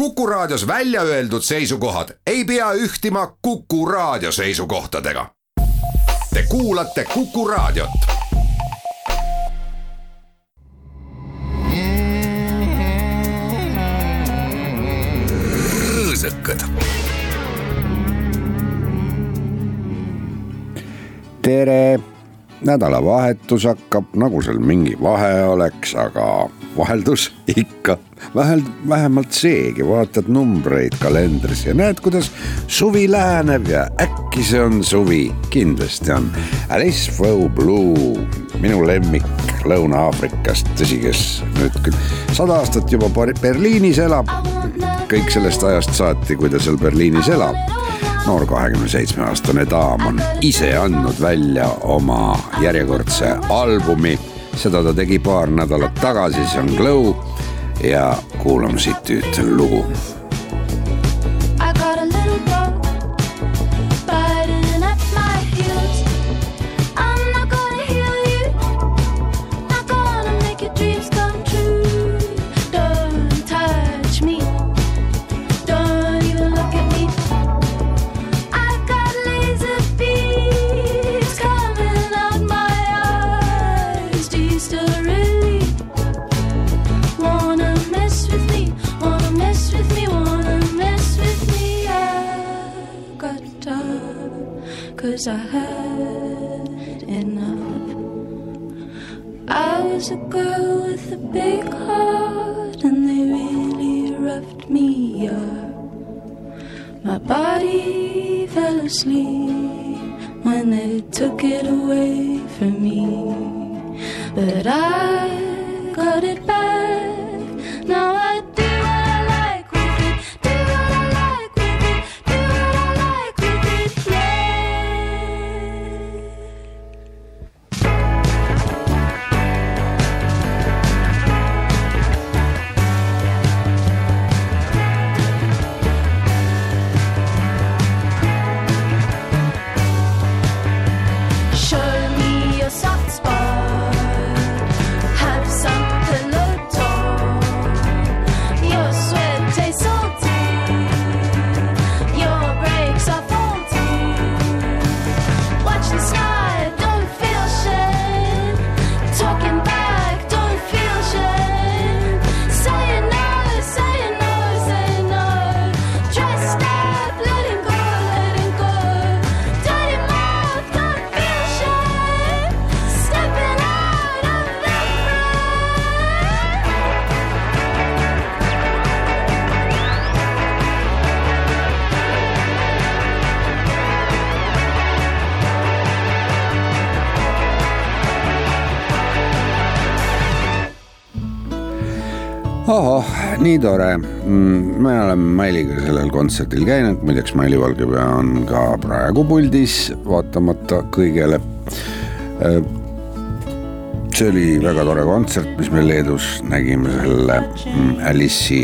Kuku Raadios välja öeldud seisukohad ei pea ühtima Kuku Raadio seisukohtadega. Te kuulate Kuku Raadiot. rõõsakad. tere, nädalavahetus hakkab, nagu seal mingi vahe oleks, aga vaheldus ikka, vahel, vähemalt seegi, vaatad numbreid kalendris ja näed, kuidas suvi läheneb ja äkki see on suvi, kindlasti on. Alice Flow Blue, minu lemmik Lõuna-Aafrikast, tõsi, kes nüüd küll sada aastat juba Berliinis elab. kõik sellest ajast saati, kui ta seal Berliinis elab noor kahekümne seitsme aastane daam on ise andnud välja oma järjekordse albumi. seda ta tegi paar nädalat tagasi, see on Glow ja kuulame siit ühte lugu I had enough. I was a girl with a big heart and they really roughed me up. My body fell asleep when they took it away from me. But I got it back. Ohoh, nii tore. me oleme Mailiga sellel kontserdil käinud, muideks Maili Valgepea on ka praegu puldis, vaatamata kõigele. see oli väga tore kontsert, mis me Leedus nägime selle mm, Alice'i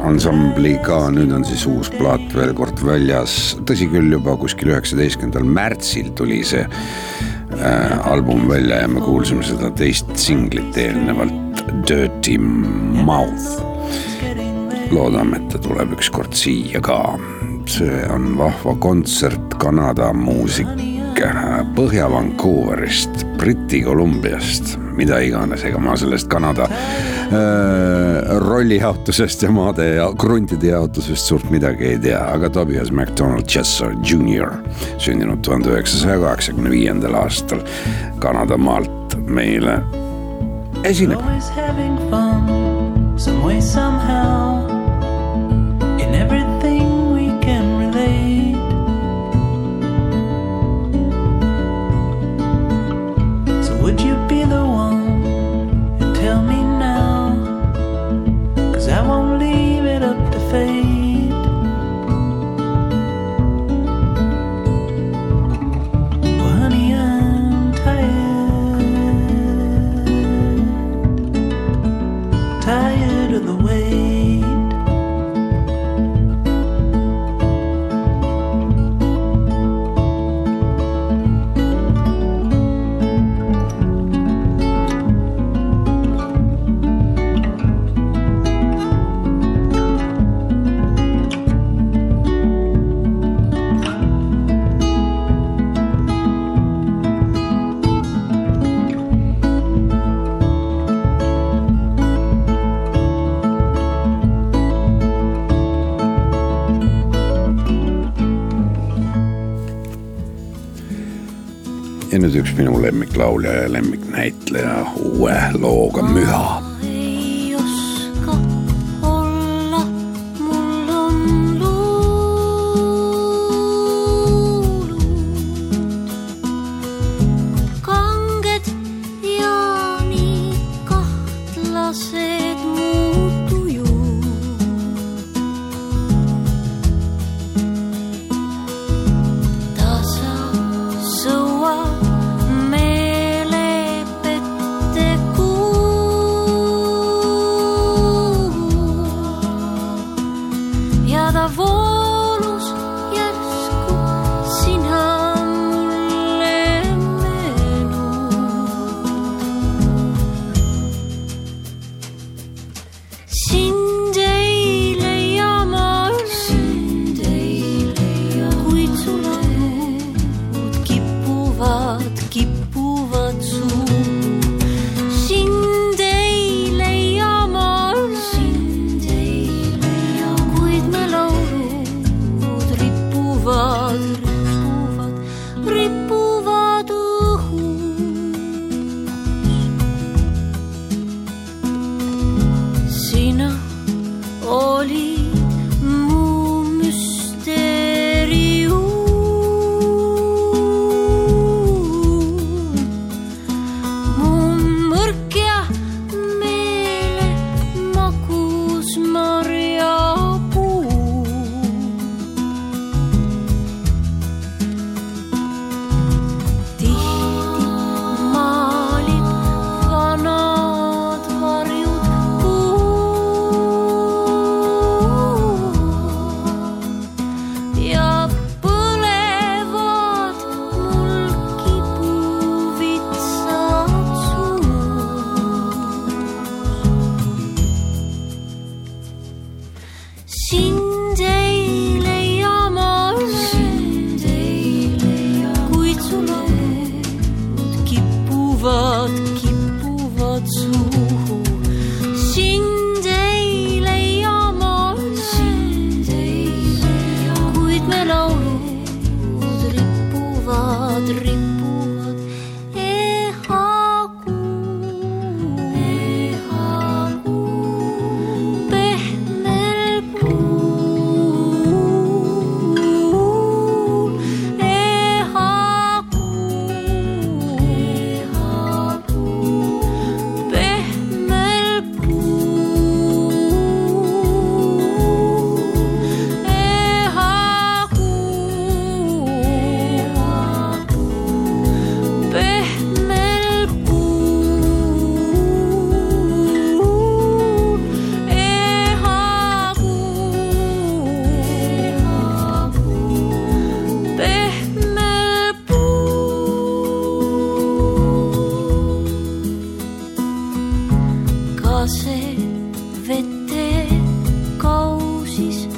ansambli ka, nüüd on siis uus plaat veel kord väljas, tõsi küll, juba kuskil üheksateistkümnendal märtsil tuli see äh, album välja ja me kuulsime seda teist singlit eelnevalt, Dirty Mouth. loodame, et ta tuleb ükskord siia ka. see on vahva kontsert Kanada muusik Põhja-Vancouverist, Briti Kolumbiast, mida iganes, ega ma sellest Kanada äh, rollijaotusest ja maade ja kruntide jaotusest suurt midagi ei tea, aga Tobias McDonald Chesser Jr sündinud tuhande üheksasaja kaheksakümne viiendal aastal Kanada maalt meile esineb. Always having fun, some way, somehow. In everything we can relate. So would you lemmiklaulja ja lemmiknäitleja uue looga Müha ka see vete kausis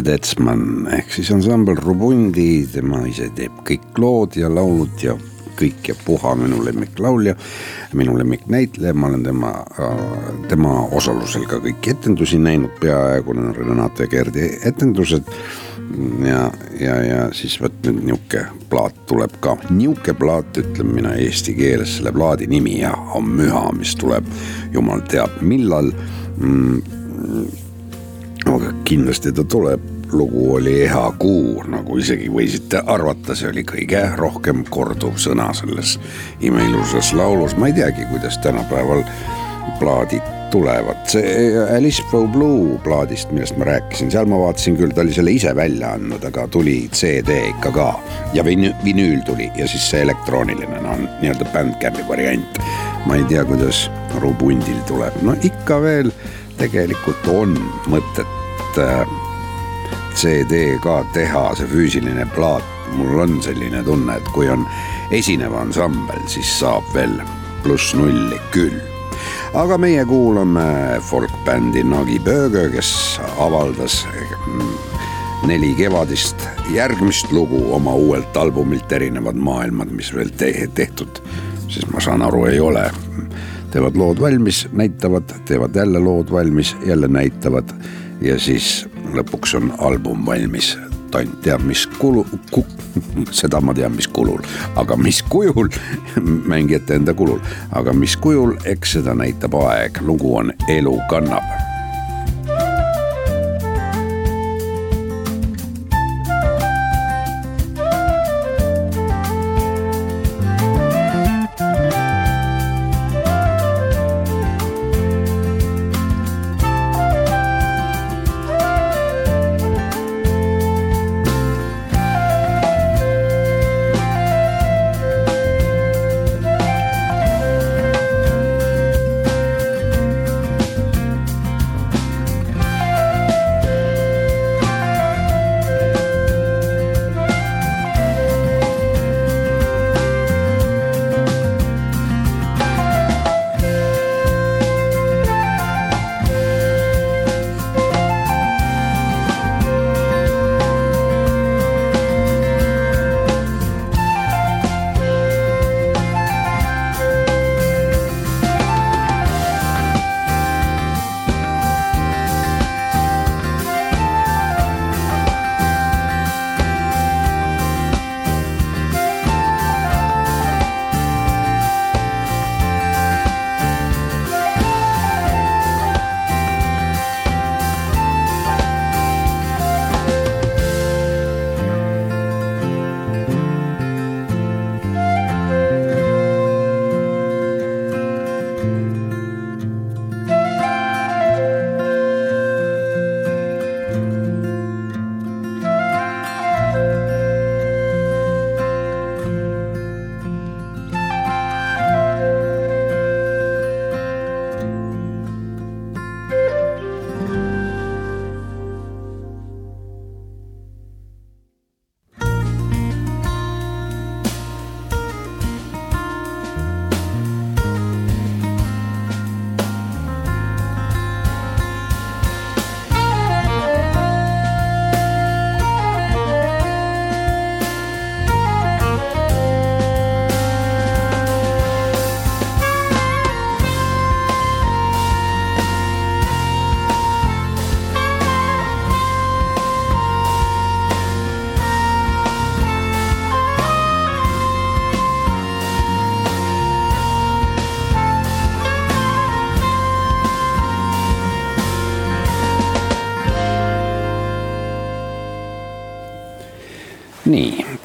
Liisa Tetsman ehk siis ansambel Rubundi, tema ise teeb kõik lood ja laulud ja kõik ja puha minu lemmiklaulja, minu lemmiknäitleja, ma olen tema, tema osalusel ka kõiki etendusi näinud peaaegu, need on Renate Kerdi etendused. ja, ja, ja siis vot nüüd nihuke plaat tuleb ka, nihuke plaat ütlen mina eesti keeles, selle plaadi nimi ja on Müha, mis tuleb. Jumal teab millal. Mm, kindlasti ta tuleb, lugu oli Eha kuu, nagu isegi võisite arvata, see oli kõige rohkem korduv sõna selles imeilusas laulus, ma ei teagi, kuidas tänapäeval plaadid tulevad, see Alice Bow Blue plaadist, millest ma rääkisin, seal ma vaatasin küll, ta oli selle ise välja andnud, aga tuli CD ikka ka. Ja vinü-, vinüül tuli ja siis see elektrooniline, no nii-öelda Bandcampi variant. Ma ei tea, kuidas aru pundil tuleb, no ikka veel tegelikult on mõtet äh, CD ka teha, see füüsiline plaat, mul on selline tunne, et kui on esinev ansambel, siis saab veel pluss nulli küll. aga meie kuulame folkbändi Nagi Böge, kes avaldas mm, neli kevadist järgmist lugu oma uuelt albumilt Erinevad maailmad, mis veel te tehtud, siis ma saan aru, ei ole teevad lood valmis, näitavad, teevad jälle lood valmis, jälle näitavad ja siis lõpuks on album valmis. tont teab, mis kulu ku,, seda ma tean, mis kulul, aga mis kujul, mängijate enda kulul, aga mis kujul, eks seda näitab aeg, lugu on Elu kannab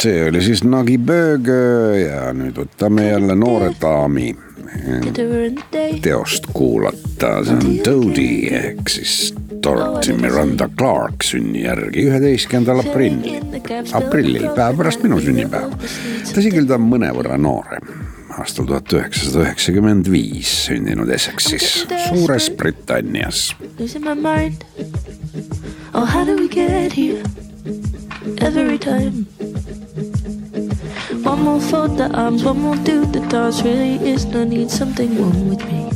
see oli siis Nagi Böge ja nüüd võtame jälle Noore daami teost kuulata, see on Dodi ehk siis Dorothy Miranda Clark sünnijärgi üheteistkümnendal aprillil, aprillil, päev pärast minu sünnipäeva. tõsi küll, ta on mõnevõrra noorem, aastal tuhat üheksasada üheksakümmend viis sündinud Essexis, Suures Britannias. Oh, how do we get here? Every time. One more fold the arms, one more do the dance. Really is no need, something wrong with me.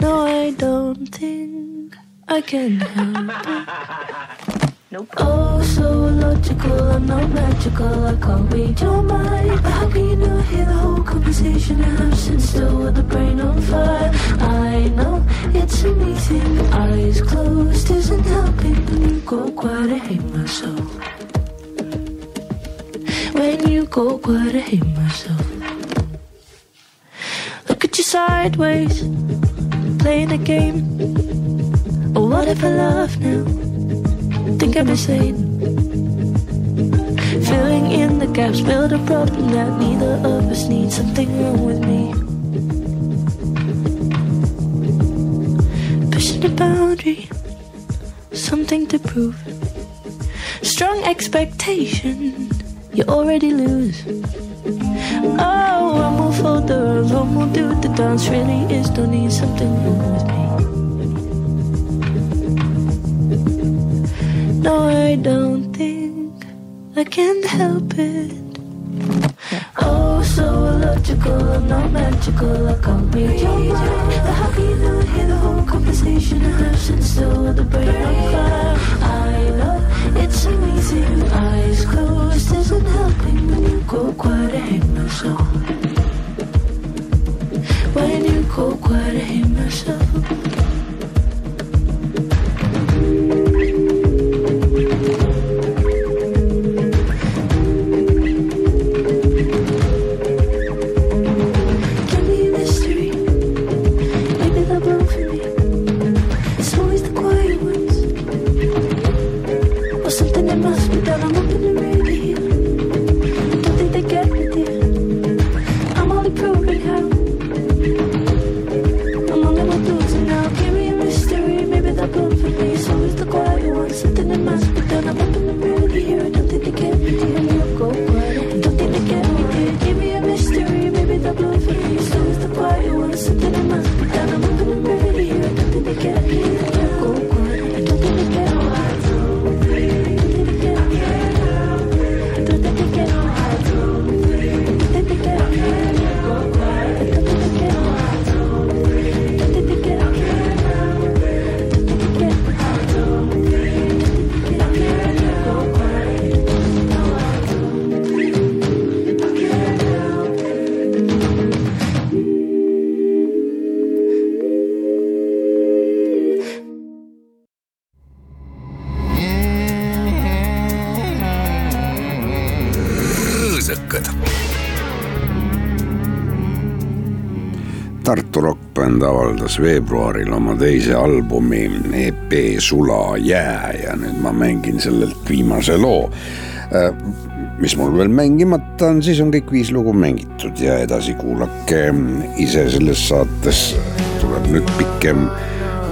No, I don't think I can help it. Nope. Oh, so logical, I'm not magical. I can't read your mind. But how can you not hear the whole conversation? I'm sitting still with the brain on fire. I know it's a me thing. Eyes closed isn't helping. Go quiet, I hate myself. You go quiet, I hate myself. Look at you sideways, playing a game. Or what if I laugh now? think I'm insane. Filling in the gaps, build a problem that neither of us needs. Something wrong with me. Pushing a boundary, something to prove. Strong expectation, you already lose. Oh, one more for the one more do the dance. Really is don't need something wrong with me. No, I don't think I can help it. Oh, so illogical, I'm not magical, I can't read your mind. Can you not hear the whole conversation? Have since still the brain on fire. I know it's amazing, eyes closed when you go quiet, I hate myself. Tartu rokkbänd avaldas veebruaril oma teise albumi EP Sula jää ja nüüd ma mängin sellelt viimase loo. mis mul veel mängimata on, siis on kõik viis lugu mängitud ja edasi kuulake ise selles saates. Tuleb nüüd pikem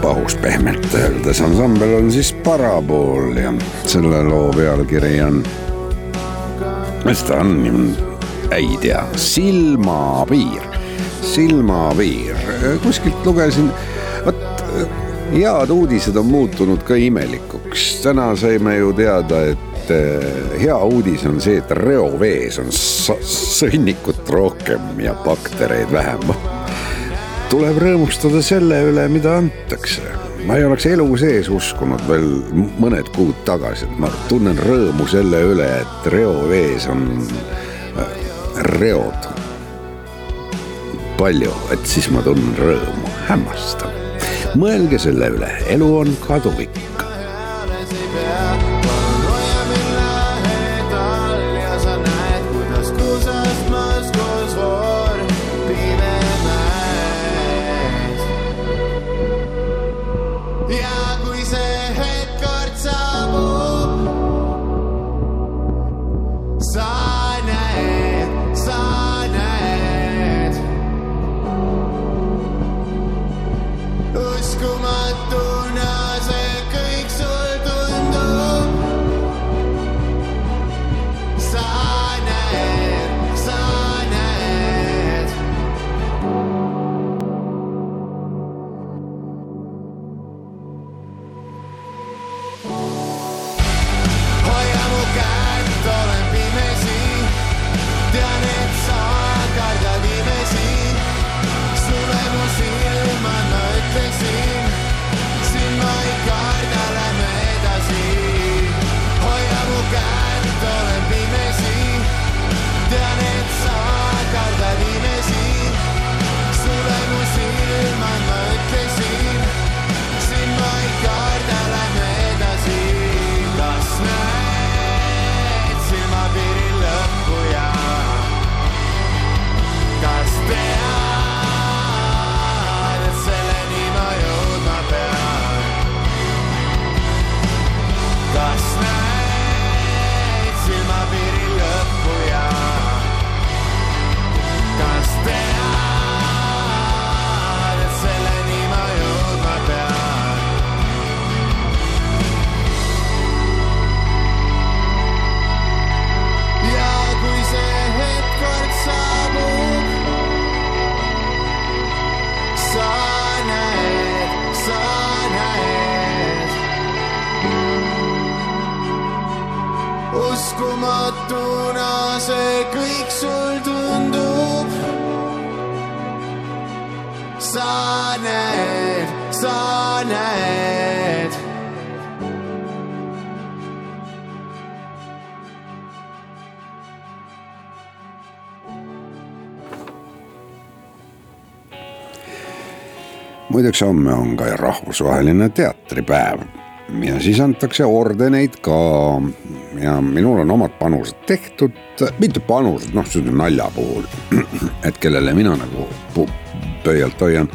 pahus pehmelt öeldes, ansambel on siis Parapool ja selle loo pealkiri on, mis ta on, ei tea, silmapiir silmapiir, kuskilt lugesin, vot head uudised on muutunud ka imelikuks. täna saime ju teada, et eh, hea uudis on see, et reovees on sõnnikut rohkem ja baktereid vähem. tuleb rõõmustada selle üle, mida antakse. ma ei oleks elu sees uskunud veel mõned kuud tagasi, et ma tunnen rõõmu selle üle, et reovees on äh, reod palju, et siis ma tunnen rõõmu, hämmastav. mõelge selle üle, elu on kaduvik. Muideks homme on ka rahvusvaheline teatripäev. Ja siis antakse ordeneid ka. Ja minul on omad panused tehtud, mitte panused, noh, see on nalja puhul, et kellele mina nagu pöialt hoian.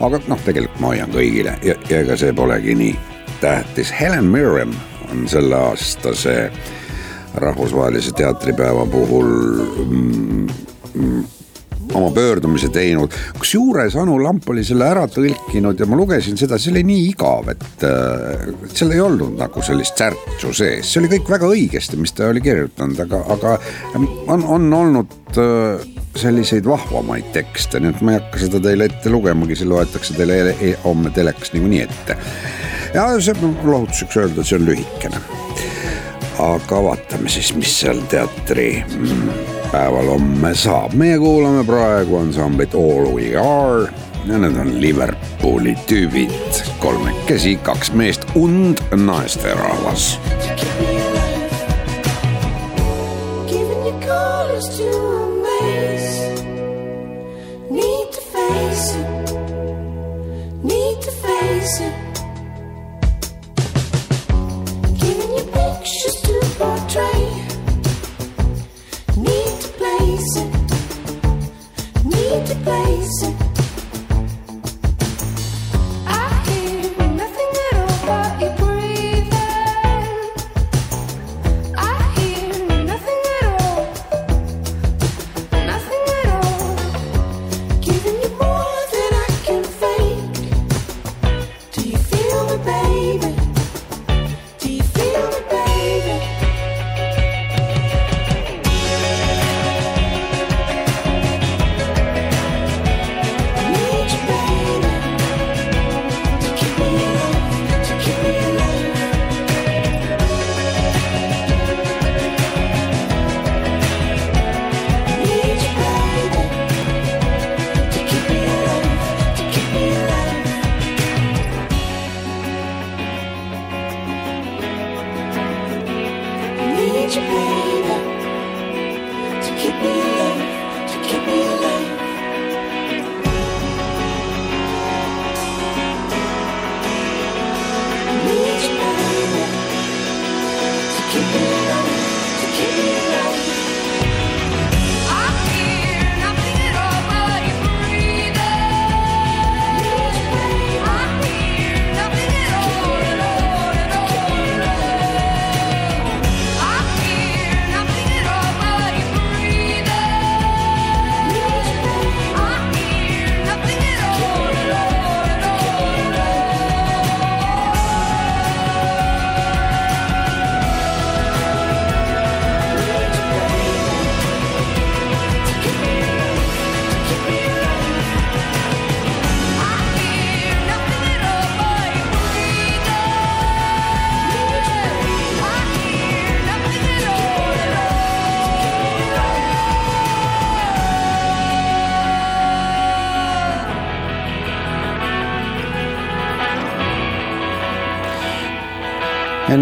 aga noh, tegelikult ma hoian kõigile. Ja, ja ega see polegi nii tähtis. Helen Mirren on selle aastase rahvusvahelise teatripäeva puhul mm, mm, oma pöördumise teinud, kusjuures Anu Lamp oli selle ära tõlkinud ja ma lugesin seda, see oli nii igav, et äh, seal ei olnud nagu sellist särtsu sees, see oli kõik väga õigesti, mis ta oli kirjutanud, aga, aga on, on olnud äh, selliseid vahvamaid tekste, nii et ma ei hakka seda teile ette lugemagi, see loetakse teile e e homme telekas niikuinii ette. ja see lohutuseks öelda, see on lühikene. Aga vaatame siis, mis seal teatri mm, päeval homme saab. meie kuulame praegu ansamblit All We Are ja need on Liverpooli tüübid, kolmekesi, kaks meest und naisterahvas. Giving your colors to Need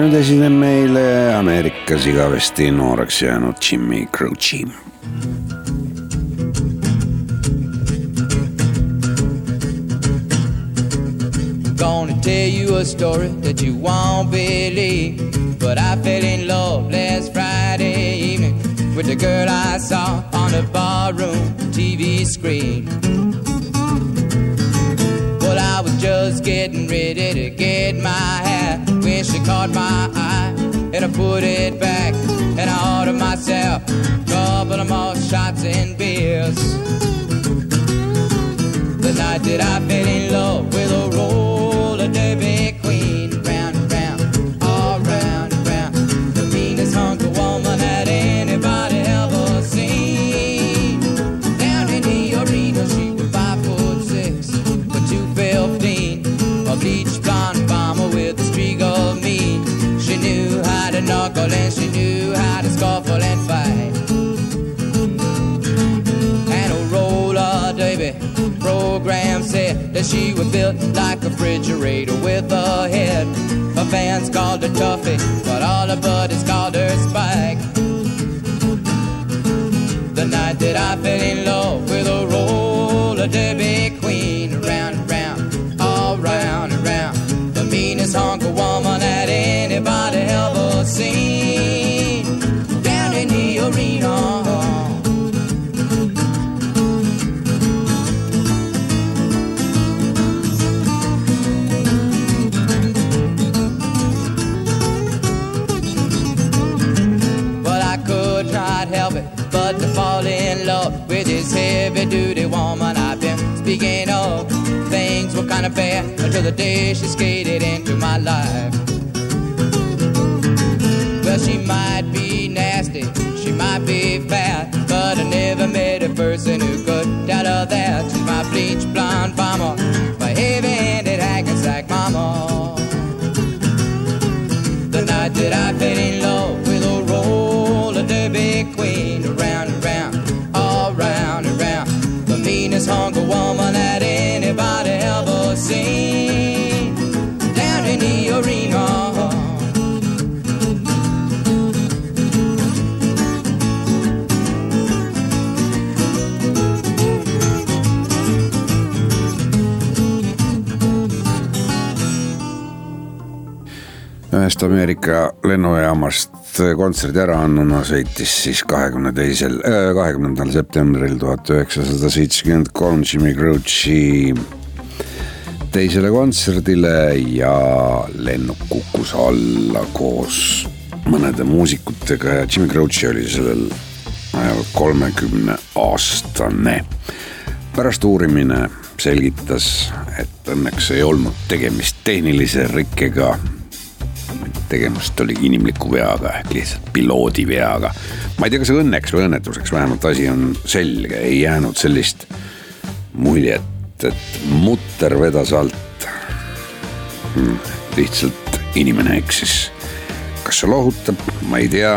nüüd esinen meile Ameerikas igavesti nooreks jäänud Jimmy Crouchy. Gonna tell you a story that you won't believe. But I fell in love last Friday evening with the girl I saw on the barroom TV screen. Well, I was just getting ready to get my hat when she caught my eye and I put it back and I ordered myself a couple of more shots and beers. The night that I fell in love with a roller scuffle and fight. And old roller Davy program said that she was built like a refrigerator with a head. Her fans called her Tuffy, but all her buddies called her Spike. The night that I fell in love with a roller derby queen, around and round, all round and round, the meanest hunk of woman that anybody ever seen. The day Ameerika lennujaamast kontserdi ära annuna sõitis siis kahekümne teisel, kahekümnendal septembril tuhat üheksasada seitsekümmend kolm Jimmy Crouch'i teisele kontserdile ja lennuk kukkus alla koos mõnede muusikutega ja Jimmy Crouch'i oli sellel ajal kolmekümne aastane. pärast uurimine selgitas, et õnneks ei olnud tegemist tehnilise rikkega tegemist oli inimliku veaga ehk lihtsalt piloodi veaga. ma ei tea, kas õnneks või õnnetuseks, vähemalt asi on selge, ei jäänud sellist muljet, et mutter vedas alt hmm,. lihtsalt inimene eksis. kas see lohutab, ma ei tea,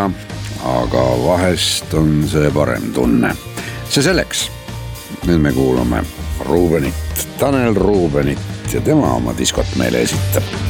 aga vahest on see parem tunne. see selleks. nüüd me kuulame Ruubenit, Tanel Ruubenit ja tema oma diskot meile esitab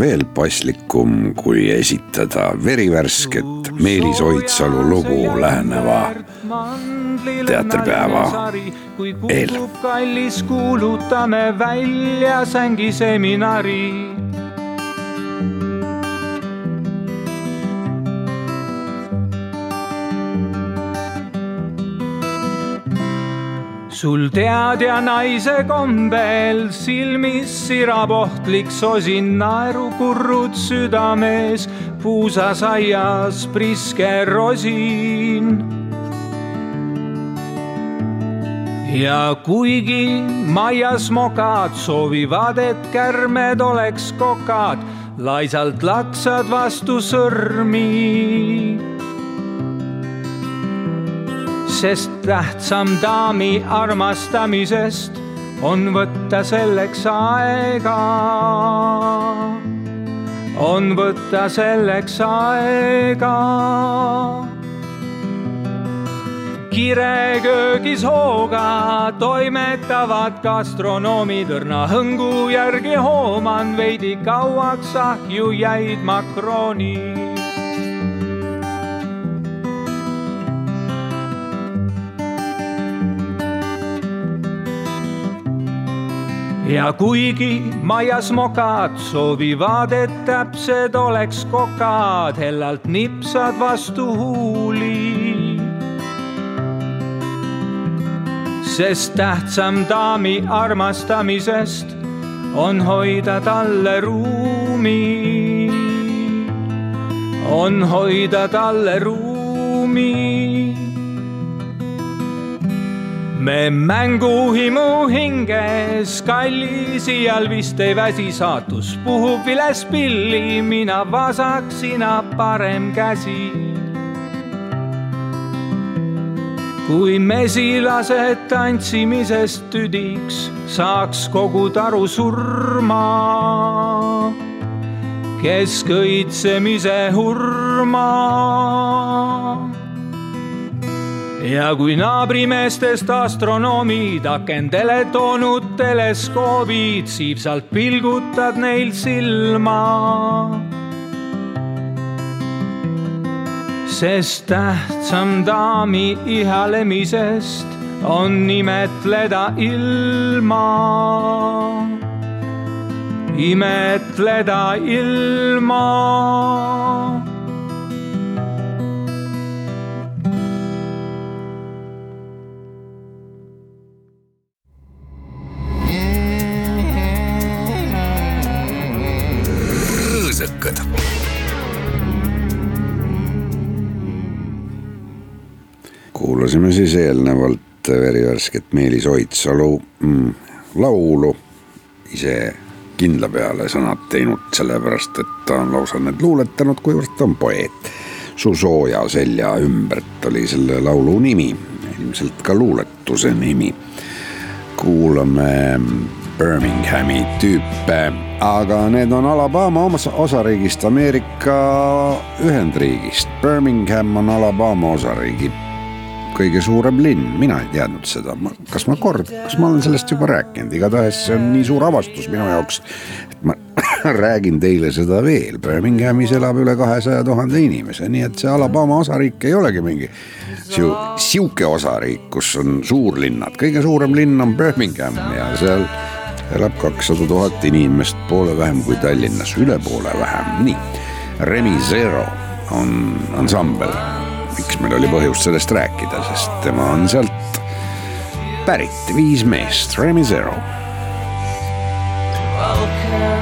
veel paslikum, kui esitada verivärsket Meelis Oidsalu lugu läheneva teatripäeva eel. kallis, kuulutame välja sängiseminari sul teadja naise kombel silmis sirab ohtlik sosin naerukurrud südames, puusasaias priske rosin. ja kuigi maias mokad soovivad, et kärmed oleks kokad, laisalt laksad vastu sõrmi. Sest tähtsam daami armastamisest on võtta selleks aega. on võtta selleks aega kireköögis hooga toimetavad gastronoomid õrna hõngu järgi hooman veidi kauaks ahju jäid makroonid. Ja kuigi maias mokad soovivad, et täpsed oleks kokad, hellalt nipsad vastu huuli sest tähtsam daami armastamisest on hoida talle ruumi. on hoida talle ruumi. Me mänguhimu hinges, kallis iial vist ei väsi, saatus. Puhub vilespilli, mina vasak, sina parem käsi. Kui mesilased tantsimisest tüdiks saaks kogu taru surma, kes kõitsemise hurma. Ja kui naabrimeestest astronoomid akendele toonud teleskoobid, siivsalt pilgutad neil silma sest tähtsam daami ihalemisest on imetleda ilma. imetleda ilma. Kuulasime siis eelnevalt verivärsket Meelis Oidsalu mm, laulu, ise kindla peale sõnad teinud, sellepärast et ta on lausa need luuletanud, kuivõrd ta on poeet. su sooja selja ümbert oli selle laulu nimi, ilmselt ka luuletuse nimi. kuulame Birminghami tüüpe, aga need on Alabama osariigist, Ameerika Ühendriigist. Birmingham on Alabama osariigi kõige suurem linn, mina ei teadnud seda, kas ma kord, kas ma olen sellest juba rääkinud, igatahes see on nii suur avastus minu jaoks, et ma räägin teile seda veel, Birminghamis elab üle kahesaja tuhande inimese, nii et see Alabama osariik ei olegi mingi siu-, sihuke osariik, kus on suurlinnad, kõige suurem linn on Birmingham ja seal elab kakssada tuhat inimest, poole vähem kui Tallinnas, üle poole vähem, nii. Remi Zero on ansambel miks meil oli põhjust sellest rääkida, sest tema on sealt pärit, viis meest, Remi Zero. There's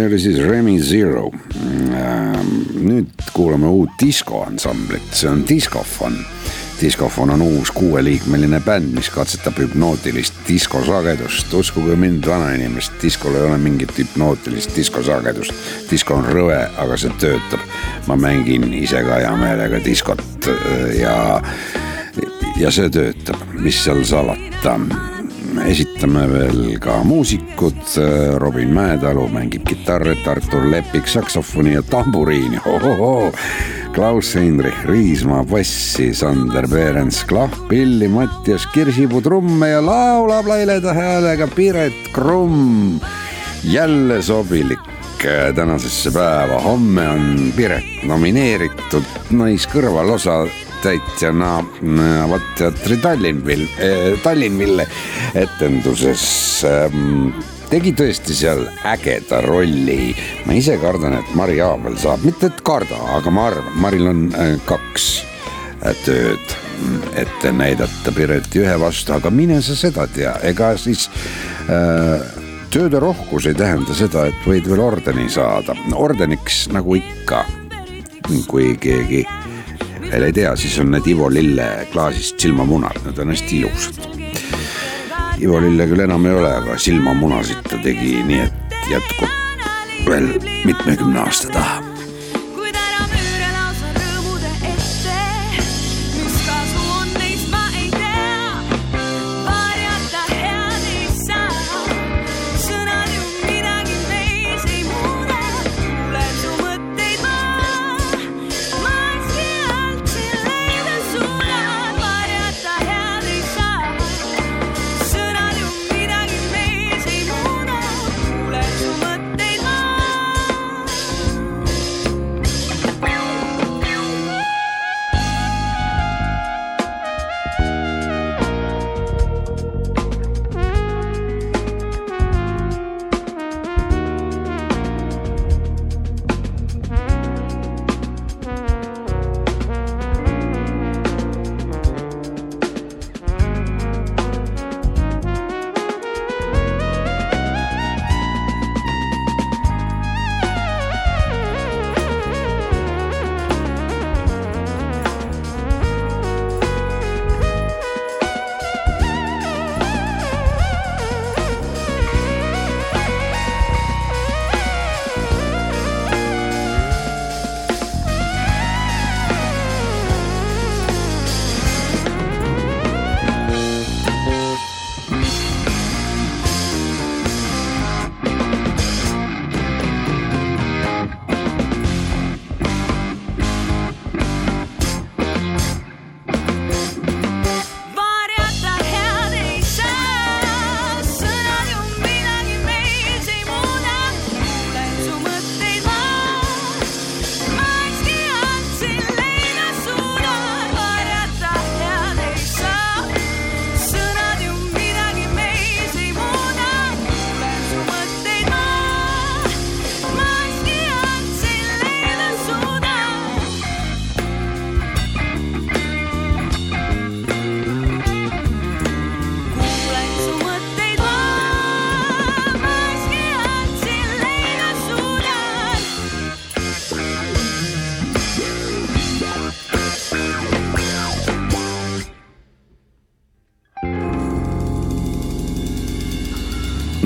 see oli siis Remi Zero. nüüd kuulame uut diskoansamblit, see on Discofon. Discofon on uus kuueliikmeline bänd, mis katsetab hüpnootilist diskosagedust. uskuge mind, vanainimest, diskol ei ole mingit hüpnootilist diskosagedust. disko on rõve, aga see töötab. ma mängin ise ka hea meelega diskot äh, ja, ja see töötab, mis seal salata esitame veel ka muusikud, Robin Mäetalu mängib kitarri, Artur Lepik saksofoni ja tamburiini, Klaus-Heinrich Riismaa bassi, Sander Perens klahvpilli, Mattias Kirsipuu trumme ja laulab laileda häälega Piret Krumm. jälle sobilik äh, tänasesse päeva, homme on Piret nomineeritud naiskõrvalosa täitjana Avat teatri Tallinnvil, Tallinnville etenduses ähm, tegi tõesti seal ägeda rolli. ma ise kardan, et Mari Aabel saab, mitte et karda, aga ma arvan, Maril on äh, kaks äh, tööd ette näidata Pireti ühe vastu, aga mine sa seda tea, ega siis äh, tööde rohkus ei tähenda seda, et võid veel ordeni saada, ordeniks nagu ikka, kui keegi veel ei tea, siis on need Ivo Lille klaasist silmamunad, need on hästi ilusad. Ivo Lille küll enam ei ole, aga silmamunasid ta tegi nii, et jätkub veel mitmekümne aasta taha.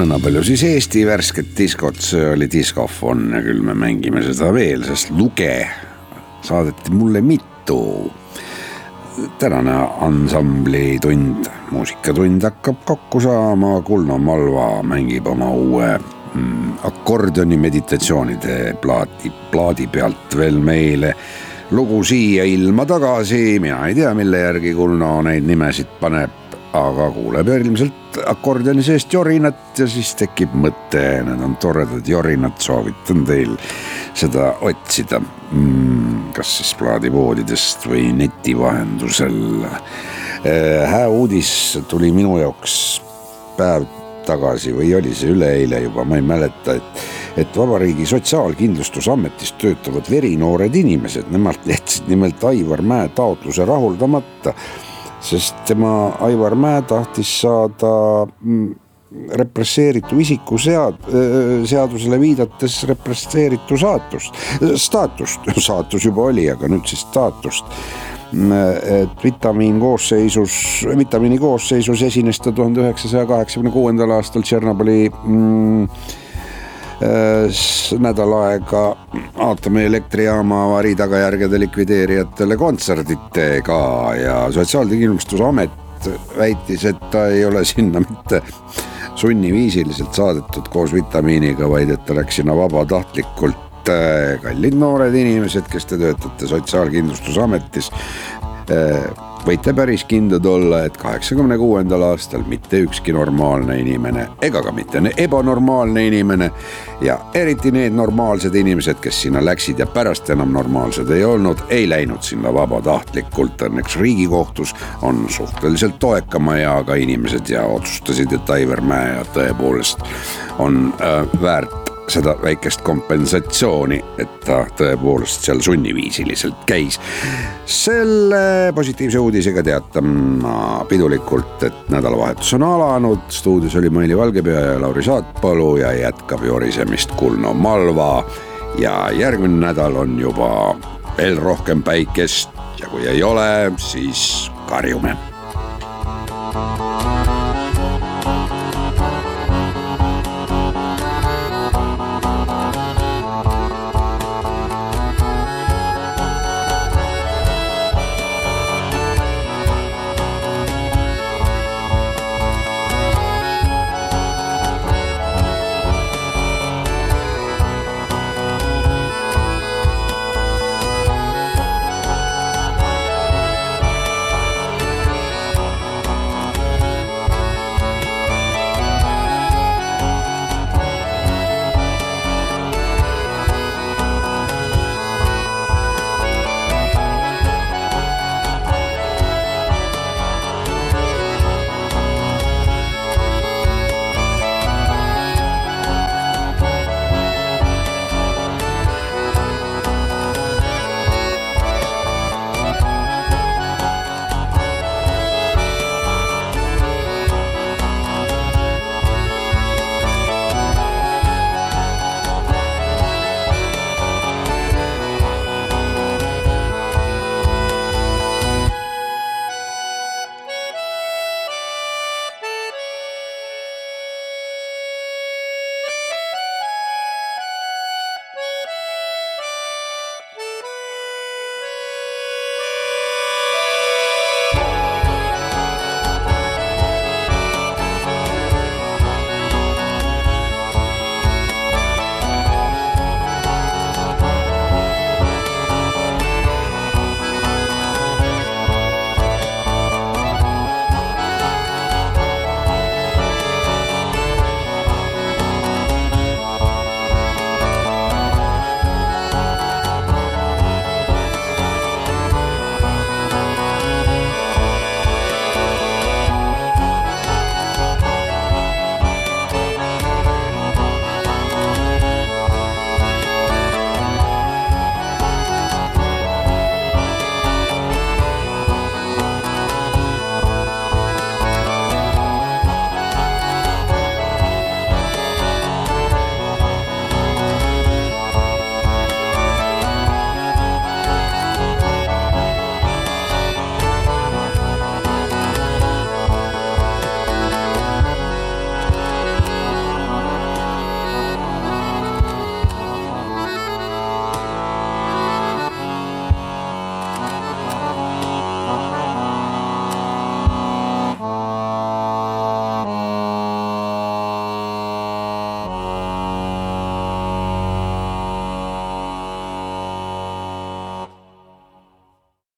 Nõnda palju siis Eesti värsket diskot, see oli diskofon ja küll me mängime seda veel, sest luge saadeti mulle mitu. tänane ansambli tund, muusikatund hakkab kokku saama, Kulno Malva mängib oma uue mm, akordioni meditatsioonide plaati, plaadi pealt veel meile lugu Siia ilma tagasi, mina ei tea, mille järgi Kulno neid nimesid paneb aga kuuleb ilmselt akordioni seest jorinat ja siis tekib mõte, need on toredad jorinad, soovitan teil seda otsida mm,. kas siis plaadipoodidest või neti vahendusel. hää uudis tuli minu jaoks päev tagasi või oli see üleeile juba, ma ei mäleta, et, et Vabariigi Sotsiaalkindlustusametis töötavad verinoored inimesed, nemad jätsid nimelt Aivar Mäe taotluse rahuldamata sest tema, Aivar Mäe tahtis saada mm, represseeritu isiku sead-, seadusele viidates represseeritu saatust, staatust, saatus juba oli, aga nüüd siis staatust. et vitamiin koosseisus, vitamiini koosseisus esines ta tuhande üheksasaja kaheksakümne kuuendal aastal Tšernobõli mm, nädal aega aatomielektrijaama avarii tagajärgede likvideerijatele kontserditega ja Sotsiaalkindlustusamet väitis, et ta ei ole sinna mitte sunniviisiliselt saadetud koos vitamiiniga, vaid et ta läks sinna vabatahtlikult. kallid noored inimesed, kes te töötate Sotsiaalkindlustusametis võite päris kindlad olla, et kaheksakümne kuuendal aastal mitte ükski normaalne inimene ega ka mitte ebanormaalne inimene ja eriti need normaalsed inimesed, kes sinna läksid ja pärast enam normaalsed ei olnud, ei läinud sinna vabatahtlikult. Õnneks Riigikohtus on suhteliselt toekama eaga inimesed ja otsustasid, et Aivar Mäe tõepoolest on äh, väärt seda väikest kompensatsiooni, et ta tõepoolest seal sunniviisiliselt käis. selle positiivse uudisega teatan ma pidulikult, et nädalavahetus on alanud, stuudios oli Maili Valgepea ja Lauri Saatpalu ja jätkab jorisemist Kulno Malva. ja järgmine nädal on juba veel rohkem päikest ja kui ei ole, siis karjume